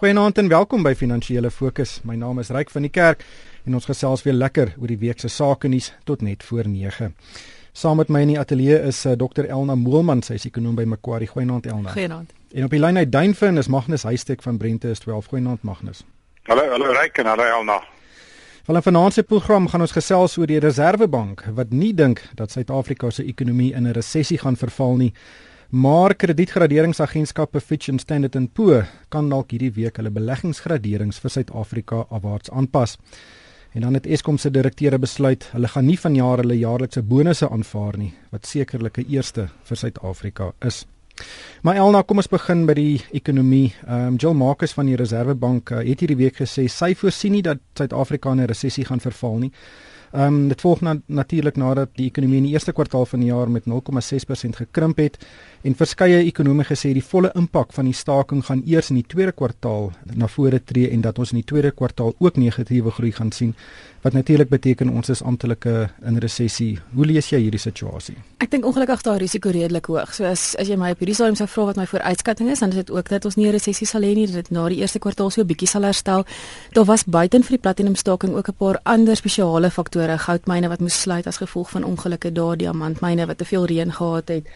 Goeienaand en welkom by Finansiële Fokus. My naam is Ryk van die Kerk en ons gesels weer lekker oor die week se sake nuus tot net voor 9. Saam met my in die ateljee is uh, Dr Elna Moelman, sy is ekonom by Macquarie. Goeienaand Elna. Goeienaand. En op die lyn uit Duinfin is Magnus Huystek van Brente is 12. Goeienaand Magnus. Hallo, hallo Ryk en hallo Elna. Wel in vanaand se program gaan ons gesels oor die Reserwebank wat nie dink dat Suid-Afrika se ekonomie in 'n resessie gaan verval nie. Maar kredietgraderingsagentskappe Fitch en Standard & Poor kan dalk hierdie week hulle beleggingsgraderings vir Suid-Afrika afwaarts aanpas. En dan het Eskom se direkteure besluit hulle gaan nie vanjaar hulle jaarlikse bonusse aanvaar nie, wat sekerlik 'n eerste vir Suid-Afrika is. Maar Elna, kom ons begin by die ekonomie. Ehm um, Jill Marcus van die Reserwebank uh, het hierdie week gesê sy voorsien nie dat Suid-Afrika in 'n resessie gaan verval nie. Ehm um, dit volg na, natuurlik nadat die ekonomie in die eerste kwartaal van die jaar met 0,6% gekrimp het en verskeie ekonome gesê die volle impak van die staking gaan eers in die tweede kwartaal na vore tree en dat ons in die tweede kwartaal ook negatiewe groei gaan sien wat natuurlik beteken ons is amptelike in resessie. Hoe lees jy hierdie situasie? Ek dink ongelukkig daar risiko redelik hoog. So as as jy my op hierdie stadium sou vra wat my vooruitskatting is, dan is dit ook dat ons nie 'n resessie sal hê nie, dat dit na die eerste kwartaal so 'n bietjie sal herstel. Daar was buiten vir die platinum staking ook 'n paar ander spesiale faktore, goudmyne wat moes sluit as gevolg van ongelukke daar, diamantmyne wat te veel reën gehad het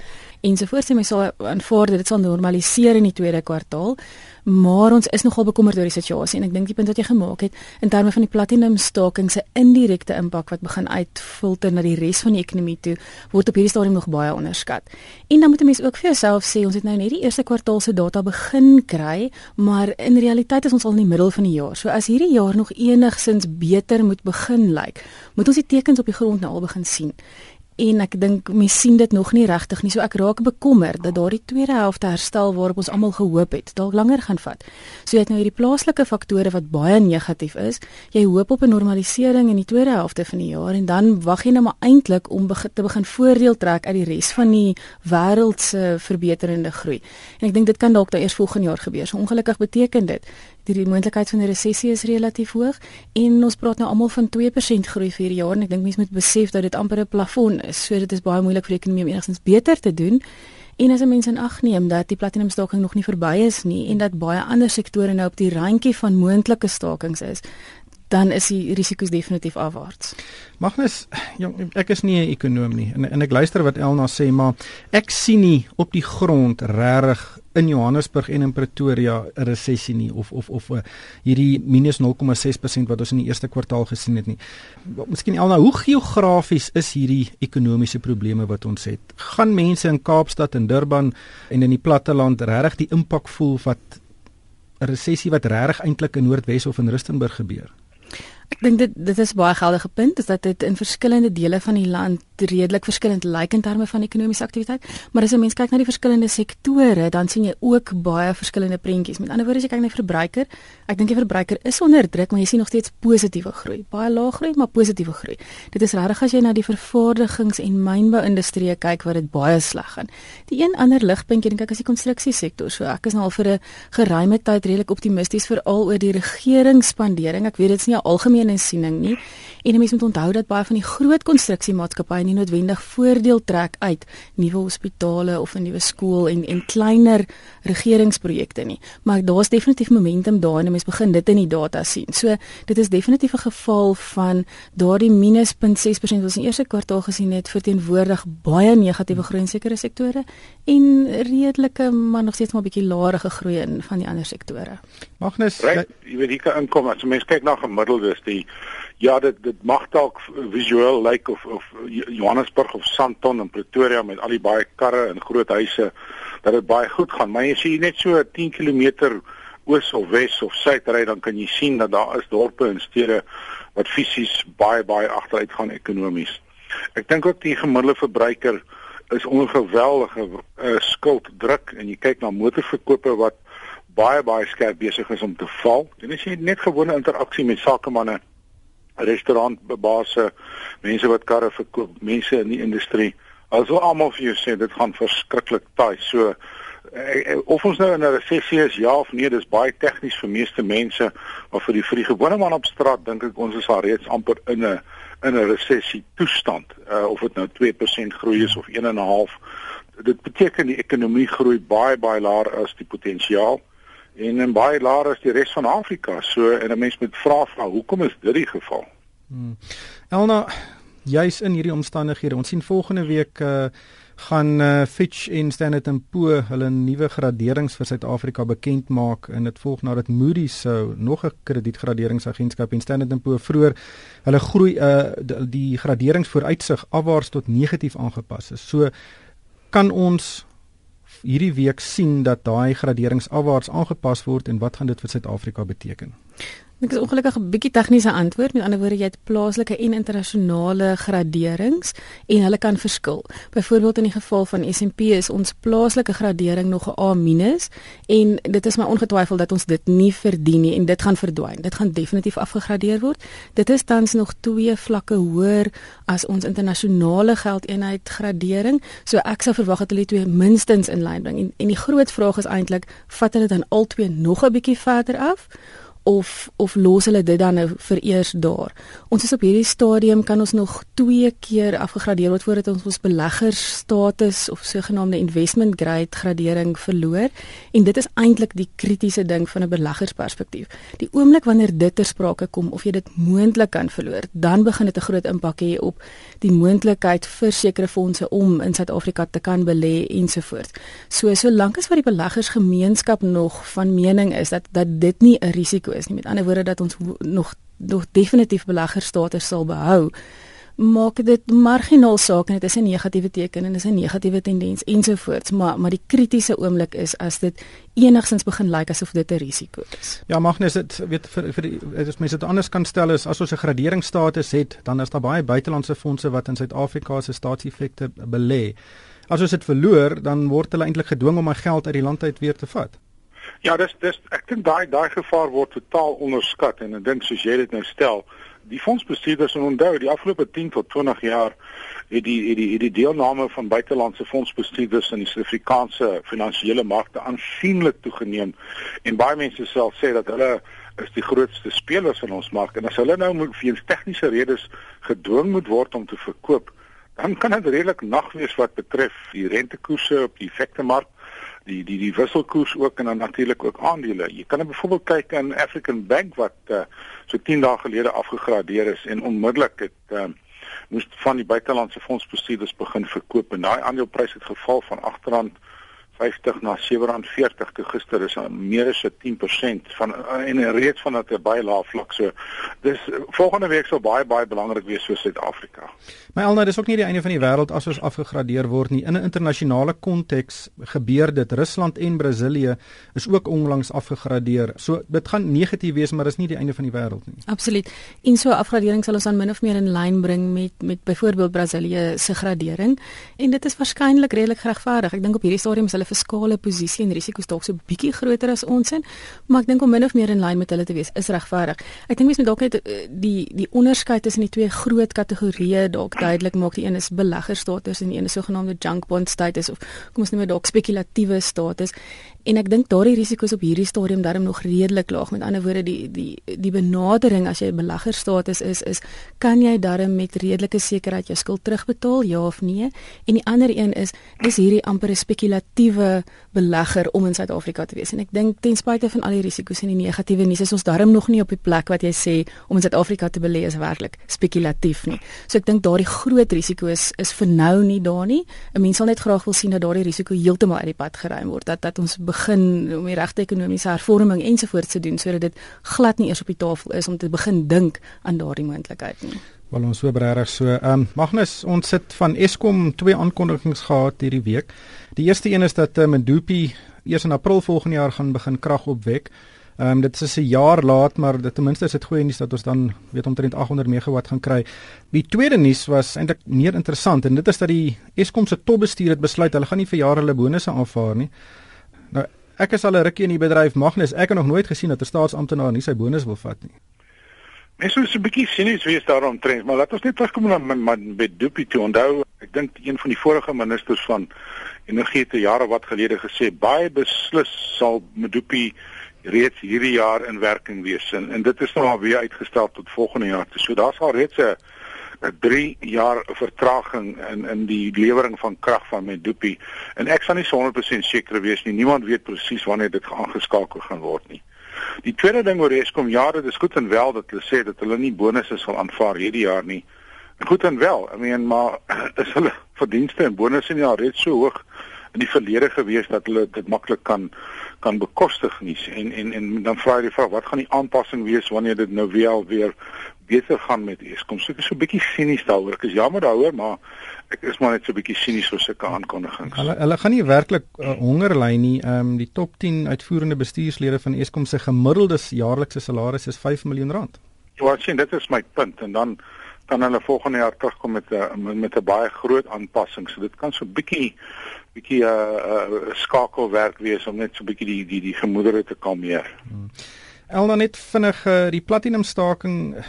ensovoorts en my sal aanvaar dit sal normaliseer in die tweede kwartaal maar ons is nogal bekommerd oor die situasie en ek dink die punt wat jy gemaak het in terme van die platinum staking se indirekte impak wat begin uitfilter na die res van die ekonomie toe word op hierdie stadium nog baie onderskat. En dan moet 'n mens ook vir jouself sê ons het nou net die eerste kwartaal se data begin kry, maar in realiteit is ons al in die middel van die jaar. So as hierdie jaar nog enigsins beter moet begin lyk, like, moet ons die tekens op die grond nou al begin sien en ek dink mense sien dit nog nie regtig nie. So ek raak bekommerd dat daardie tweede helfte herstel waarop ons almal gehoop het, dalk langer gaan vat. So jy het nou hierdie plaaslike faktore wat baie negatief is. Jy hoop op 'n normalisering in die tweede helfte van die jaar en dan wag jy nou maar eintlik om begin, te begin voordeel trek uit die res van die wêreld se verbeterende groei. En ek dink dit kan dalk dan eers volgende jaar gebeur. So ongelukkig beteken dit die moontlikheid van 'n resessie is relatief hoog en ons praat nou almal van 2% groei vir hierdie jaar en ek dink mense moet besef dat dit amper 'n plafon is. So dit is baie moeilik vir die ekonomie om enigstens beter te doen. En as mense in ag neem dat die platinum staking nog nie verby is nie en dat baie ander sektore nou op die randjie van moontlike stakings is, dan is die risiko's definitief afwaarts. Magnus, jong, ek is nie 'n ekonom nie en en ek luister wat Elna sê, maar ek sien nie op die grond regtig in Johannesburg en in Pretoria 'n resessie nie of of of uh, hierdie minus 0,6% wat ons in die eerste kwartaal gesien het nie. Miskien Elna, hoe geografies is hierdie ekonomiese probleme wat ons het? Gaan mense in Kaapstad en Durban en in die platteland regtig die impak voel wat 'n resessie wat regtig eintlik in Noordwes of in Rustenburg gebeur? Ek dink dit dit is baie geldige punt is dat dit in verskillende dele van die land redelik verskillend lyk in terme van ekonomiese aktiwiteit, maar as 'n mens kyk na die verskillende sektore, dan sien jy ook baie verskillende prentjies. Met ander woorde, as jy kyk na die verbruiker, ek dink die verbruiker is onder druk, maar jy sien nog steeds positiewe groei. Baie lae groei, maar positiewe groei. Dit is regtig as jy na die vervaardigings- en mynbou-industrie kyk waar dit baie sleg gaan. Die een ander ligpuntjie, dink ek, is die konstruksiesektor. So ek is nou al vir 'n geruime tyd redelik optimisties veral oor die regeringsspandering. Ek weet dit is nie 'n algemene siening nie. En mense moet onthou dat baie van die groot konstruksiemaatskappye nie noodwendig voordeel trek uit nuwe hospitale of 'n nuwe skool en en kleiner regeringsprojekte nie. Maar daar's definitief momentum daar en mense begin dit in die data sien. So dit is definitief 'n geval van daardie minus 0.6% wat ons in die eerste kwartaal gesien het verteenwoordig baie negatiewe groei in sekere sektore en redelike maar nog steeds maar 'n bietjie laere groei in van die ander sektore. Magnus, jy weet hier kan inkom as mense kyk na gemiddeldes die ja dit dit mag dalk visueel lyk like of of Johannesburg of Sandton en Pretoria met al die baie karre en groot huise dat dit baie goed gaan maar as jy net so 10 km oos of wes of suid ry dan kan jy sien dat daar is dorpe en stede wat fisies baie baie agteruit gaan ekonomies ek dink ook die gemiddelde verbruiker is onder geweldige uh, skulddruk en jy kyk na motorverkope wat baie baie skerp besig is om te val. En as jy net gewone interaksie met sakemanne restaurantbase, mense wat karre verkoop, mense in die industrie. Also almal vir jou sê dit gaan verskriklik taai. So eh, of ons nou in 'n resessie is ja of nee, dis baie tegnies vir meeste mense, maar vir die vir die gewone man op straat dink ek ons is al reeds amper in 'n in 'n resessie toestand. Uh of dit nou 2% groei is of 1.5 dit beteken die ekonomie groei baie baie laer as die potensiaal en in baie laer as die res van Afrika. So en 'n mens moet vra vra hoekom is dit die geval? Hmm. Elna, juis in hierdie omstandighede, ons sien volgende week uh gaan uh, Fitch en Standard & Poor hulle nuwe graderings vir Suid-Afrika bekend maak en dit volg nadat Moody's sou nog 'n kredietgraderingsagentskap en Standard & Poor vroeër hulle groei uh, die, die graderingsvooruitsig afwaarts tot negatief aangepas is. So kan ons hierdie week sien dat daai graderings afwaarts aangepas word en wat gaan dit vir Suid-Afrika beteken? Ek is ongelukkig 'n bietjie tegniese antwoord. Met ander woorde, jy het plaaslike en internasionale graderings en hulle kan verskil. Byvoorbeeld in die geval van S&P is ons plaaslike gradering nog 'n A- en dit is my ongetwyfeld dat ons dit nie verdien nie en dit gaan verdwyn. Dit gaan definitief afgegradeer word. Dit is tans nog twee vlakke hoër as ons internasionale geldeenheid gradering. So ek sou verwag dat hulle twee minstens in lyn bring. En, en die groot vraag is eintlik, vat hulle dan albei nog 'n bietjie verder af? Of of los hulle dit dan nou vir eers daar. Ons is op hierdie stadium kan ons nog twee keer afgegradeer word voordat ons ons beleggerstatus of sogenaamde investment grade gradering verloor en dit is eintlik die kritiese ding van 'n beleggersperspektief. Die oomblik wanneer dit ter sprake kom of jy dit moontlik kan verloor, dan begin dit 'n groot impak hê op die moontlikheid vir sekere fondse om in Suid-Afrika te kan belê ensovoorts. So solank as wat die beleggersgemeenskap nog van mening is dat dat dit nie 'n risiko is nie. Met ander woorde dat ons nog nog definitief beleggerstatus sal behou maak dit marginaal saak en dit is 'n negatiewe teken en is 'n negatiewe tendens ensovoorts maar maar die kritiese oomblik is as dit enigstens begin lyk like asof dit 'n risiko is. Ja, Magnus, dit weet vir vir die as mense dit anders kan stel is as ons 'n graderingsstatus het, dan is daar baie buitelandse fondse wat in Suid-Afrika se staatseffekte belê. As ons dit verloor, dan word hulle eintlik gedwing om my geld uit die land uit weer te vat. Ja, dis dis ek dink daai daai gevaar word totaal onderskat en ek dink soos jy dit nou stel, die fondsbestuurders en onthou die afgelope 10 tot 20 jaar het die het die het die deelname van buitelandse fondsbestuurders in die Suid-Afrikaanse finansiële markte aansienlik toegeneem. En baie mense sal sê dat hulle is die grootste spelers in ons mark. En as hulle nou moet vir tegniese redes gedwing moet word om te verkoop dan kan dit redelik nag wees wat betref die rentekoerse op die effektemark die die die wisselkoers ook en dan natuurlik ook aandele. Jy kan byvoorbeeld kyk in African Bank wat uh, so 10 dae gelede afgegradeer is en onmiddellik het uh, moes van die buitelandse fondsbestuurders begin verkoop en daai aandeleprys het geval van R8 50 na R740 toe gister is meer as 10% van en reeds van dat 'n baie lae vlak so. Dis volgende week sal baie baie belangrik wees vir Suid-Afrika. Maar alnou dis ook nie die einde van die wêreld as ons afgegradeer word nie. In 'n internasionale konteks gebeur dit. Rusland en Brasilië is ook onlangs afgegradeer. So dit gaan negatief wees, maar dis nie die einde van die wêreld nie. Absoluut. En so afgradering sal ons dan min of meer in lyn bring met met byvoorbeeld Brasilië se gradering en dit is waarskynlik redelik geregverdig. Ek dink op hierdie stadium is hulle fiskale posisie en risiko's dalk so bietjie groter as ons in, maar ek dink om min of meer in lyn met hulle te wees is regverdig. Ek dink mens moet dalk net eh, die die onderskeid tussen die twee groot kategorieë dalk duidelik maak. Die een is beleggerstatus en die een is sogenaamde junk bond status of kom ons noem dit dalk spekulatiewe status. En ek dink daardie risiko's op hierdie stadium darm nog redelik laag. Met ander woorde die die die benadering as jy beleggerstatus is is kan jy darm met redelike sekerheid jou skuld terugbetaal ja of nee? En die ander een is is hierdie amper 'n spekulatiewe belegger om in Suid-Afrika te wees. En ek dink ten spyte van al die risiko's en die negatiewe nuus is ons darm nog nie op die plek wat jy sê om in Suid-Afrika te belê is werklik spekulatief nie. So ek dink daardie groot risiko is is vir nou nie daar nie. 'n Mens sal net graag wil sien dat daardie risiko heeltemal uit die pad geruim word. Dat dat ons begin om die regte ekonomiese hervorming ensovoorts te doen sodat dit glad nie eers op die tafel is om te begin dink aan daardie moontlikheid nie. Wel ons so regtig so. Ehm um, Magnus, ons sit van Eskom twee aankondigings gehad hierdie week. Die eerste een is dat uh, Medupi eers in April volgende jaar gaan begin krag opwek. Ehm um, dit is 'n jaar laat, maar dit ten minste is dit goeie nuus dat ons dan weet omtrent 800 megawatt gaan kry. Die tweede nuus was eintlik meer interessant en dit is dat die Eskom se topbestuur het besluit hulle gaan nie vir jare hulle bonusse aanvaar nie. Nou ek is al 'n rukkie in die bedryf Magnus, ek het nog nooit gesien dat 'n staatsamptenaar nie sy bonus wil vat nie. Mens moet 'n bietjie sinies wees daarom trends, maar laat ons net terugkom na met Dupi toe onthou. Ek dink een van die vorige ministers van energie te jare wat gelede gesê baie beslis sal Medupi reeds hierdie jaar in werking wees en, en dit is nou alweer uitgestel tot volgende jaar. So daar's al reeds 'n 'n 3 jaar vertraging in in die lewering van krag van Medupi en ek sal nie 100% seker wees nie. Niemand weet presies wanneer dit aangeskakel gaan word nie. Die tweede ding oor Eskom, ja, dit is goed en wel dat hulle sê dat hulle nie bonusse sal aanvaar hierdie jaar nie. Goed en wel. I mean, maar is hulle verdienste en bonusse nie al reeds so hoog in die verlede gewees dat hulle dit maklik kan kan bekostig nie. En en en dan vra jy die vraag, wat gaan die aanpassing wees wanneer dit nou weer weer beter gaan met Eskom? So ek is so 'n bietjie sinies daaroor. Ek is jammer daaroor, maar ek is maar net so 'n bietjie sinies oor sulke aankondigings. Hulle hulle gaan nie werklik uh, honger ly nie. Ehm um, die top 10 uitvoerende bestuurslede van Eskom se gemiddelde jaarlikse salaris is 5 miljoen rand. Ja, ek sien dit is my punt en dan kan hulle volgende jaar terugkom met 'n met 'n baie groot aanpassing. So dit kan so 'n bietjie bietjie 'n uh, uh, skakelwerk wees om net so 'n bietjie die die die gemoedere te kalmeer. Hmm. Elna net vinnig uh, die platinum staking uh,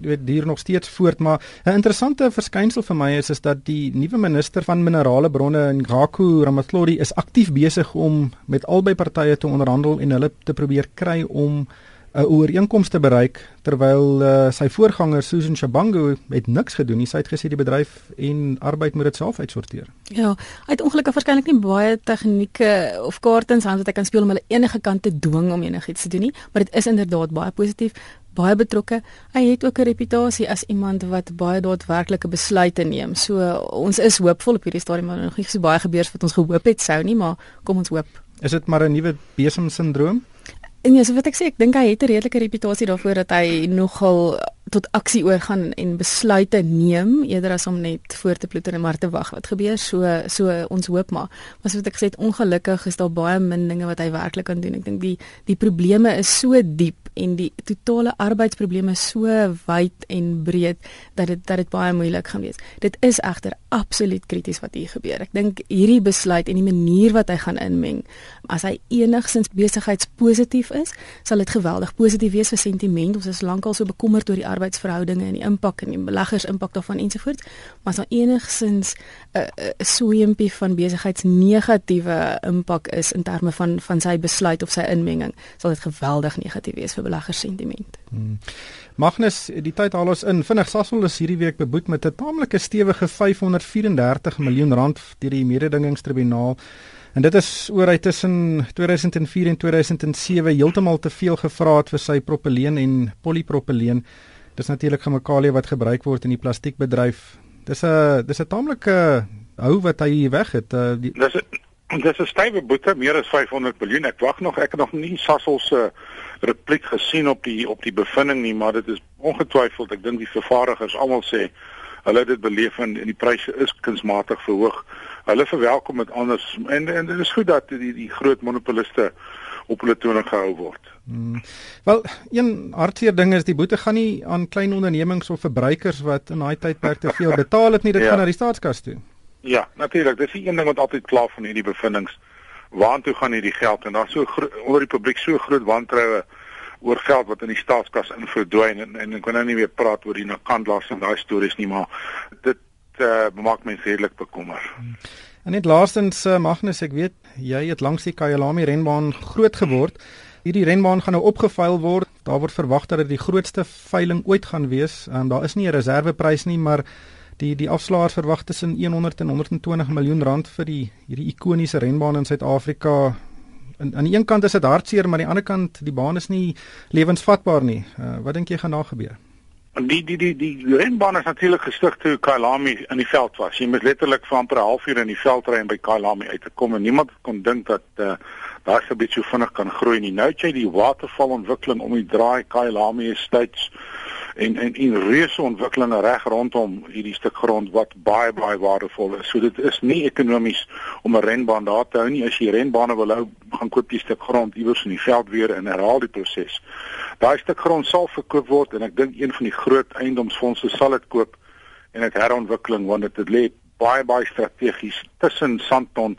weet duur nog steeds voort maar 'n interessante verskynsel vir my is is dat die nuwe minister van minerale bronne Ngaku Ramatlodi is aktief besig om met albei partye te onderhandel en hulle te probeer kry om 'n ooreenkoms te bereik terwyl uh, sy voorganger Susan Shabangu het niks gedoen nie. Sy het gesê die bedryf en arbeid moet dit self uitsorteer. Ja, hy het ongelukkig waarskynlik nie baie tegnieke of kaarte in sy hand wat hy kan speel om hulle enige kant te dwing om enigiets te doen nie, maar dit is inderdaad baie positief baie betrokke. Hy het ook 'n reputasie as iemand wat baie daadwerklike besluite neem. So ons is hoopvol op hierdie stadium, maar nog nie so baie gebeur wat ons gehoop het sou nie, maar kom ons hoop. Is dit maar 'n nuwe besem En ja, so wat ek sê, ek dink hy het 'n redelike reputasie daarvoor dat hy nogal tot aksie oorgaan en besluite neem eerder as om net voor te ploeter en maar te wag wat gebeur. So so ons hoop maar. Maar soos ek gesê het, ongelukkig is daar baie min dinge wat hy werklik kan doen. Ek dink die die probleme is so diep en die totale arbeidsprobleme so wyd en breed dat dit dat dit baie moeilik gaan wees. Dit is egter absoluut krities wat hier gebeur. Ek dink hierdie besluit en die manier wat hy gaan inmeng, as hy enigsins besigheidspositief is, sal dit geweldig positief wees vir sentiment. Ons is lankal so bekommerd oor die arbeidsverhoudinge en die impak en die beleggers impak daarvan ensovoorts. Maar as daar enigsins 'n uh, uh, sweempie van besigheidsnegatiewe impak is in terme van van sy besluit of sy inmenging, sal dit geweldig negatief wees vir beleggerssentiment. Hmm. Magnus, die tyd haal ons in. Vinnig Sasol is hierdie week beboet met 'n taamlike stewige 534 miljoen rand deur die mededingingstribunaal. En dit is oor hy tussen 2004 en 2007 heeltemal te veel gevra het vir sy propileen en polipropyleen. Dis natuurlik chemikalie wat gebruik word in die plastiekbedryf. Dis 'n dis 'n taamlike hou wat hy weg het. Uh, die... Dis dis 'n stywe boete, meer as 500 miljoen. Ek wag nog, ek het nog nie Sasol se uh, repliek gesien op die op die bevinding nie, maar dit is ongetwyfeld, ek dink die vervaardigers almal sê hulle het dit beleef en, en die pryse is kunsmatig verhoog. Hulle verwelkom dit anders en en dit is goed dat die die groot monopoliste op hulle tone gehou word. Hmm. Wel, een hartseer ding is die boete gaan nie aan klein ondernemings of verbruikers wat in daai tydperk te veel betaal het nie, dit ja. gaan na die staatskas toe. Ja, natuurlik. Dis die een ding wat altyd kla van hierdie bevindinge waartoe gaan hierdie geld en daar's so onder die publiek so groot wantroue oor geld wat in die staatskas inverdwyn en, en ek kan nou nie weer praat oor die nakandlas en daai stories nie maar dit uh, maak my redelik bekommer. En net laastens uh, Magnus ek weet jy het langs die Kyalami renbaan groot geword. Hierdie renbaan gaan nou opgeveil word. Daar word verwag dat dit die grootste veiling ooit gaan wees. Um, daar is nie 'n reserveprys nie maar die die afslaers verwag tussen 100 en 120 miljoen rand vir die hierdie ikoniese renbaan in Suid-Afrika. En aan die een kant is dit hartseer, maar aan die ander kant die baan is nie lewensvatbaar nie. Uh, wat dink jy gaan daar gebeur? Die die die die renbaan is natuurlik gestig toe Kailami in die veld was. Jy moet letterlik vir amper 'n halfuur in die veld ry om by Kailami uit te kom en niemand kon dink dat uh, daar so 'n bietjie vinnig kan groei nie. Nou het jy die watervalontwikkeling om die draai Kailami Estates en en en reuse ontwikkelinge reg rondom hierdie stuk grond wat baie baie waardevol is. So dit is nie ekonomies om 'n renbaan daar te hou nie. As jy renbane wil hou, gaan koop jy 'n stuk grond iewers in die veld weer en herhaal die proses. Daai stuk grond sal verkoop word en ek dink een van die groot eiendomsfondse sal dit koop en dit herontwikkeling want dit lê baie baie strategies tussen Sandton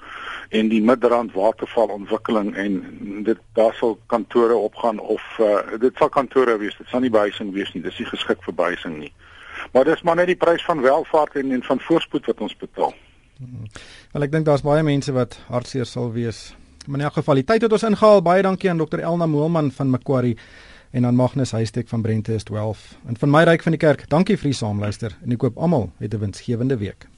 en die Midrand waterval ontwikkeling en dit daar sal kantore opgaan of uh, dit sal kantore wees dit sal nie behuising wees nie dis nie geskik vir behuising nie maar dis maar net die prys van welvaart en en van voorspoed wat ons betaal hmm. wel ek dink daar's baie mense wat hartseer sal wees maar in elk geval die tyd het ons ingehaal baie dankie aan dokter Elna Moelman van Macquarie en dan Magnus Huystek van Brente is 12. En van my ryk van die kerk, dankie vir die saamluister en ek koop almal het 'n winsgewende week.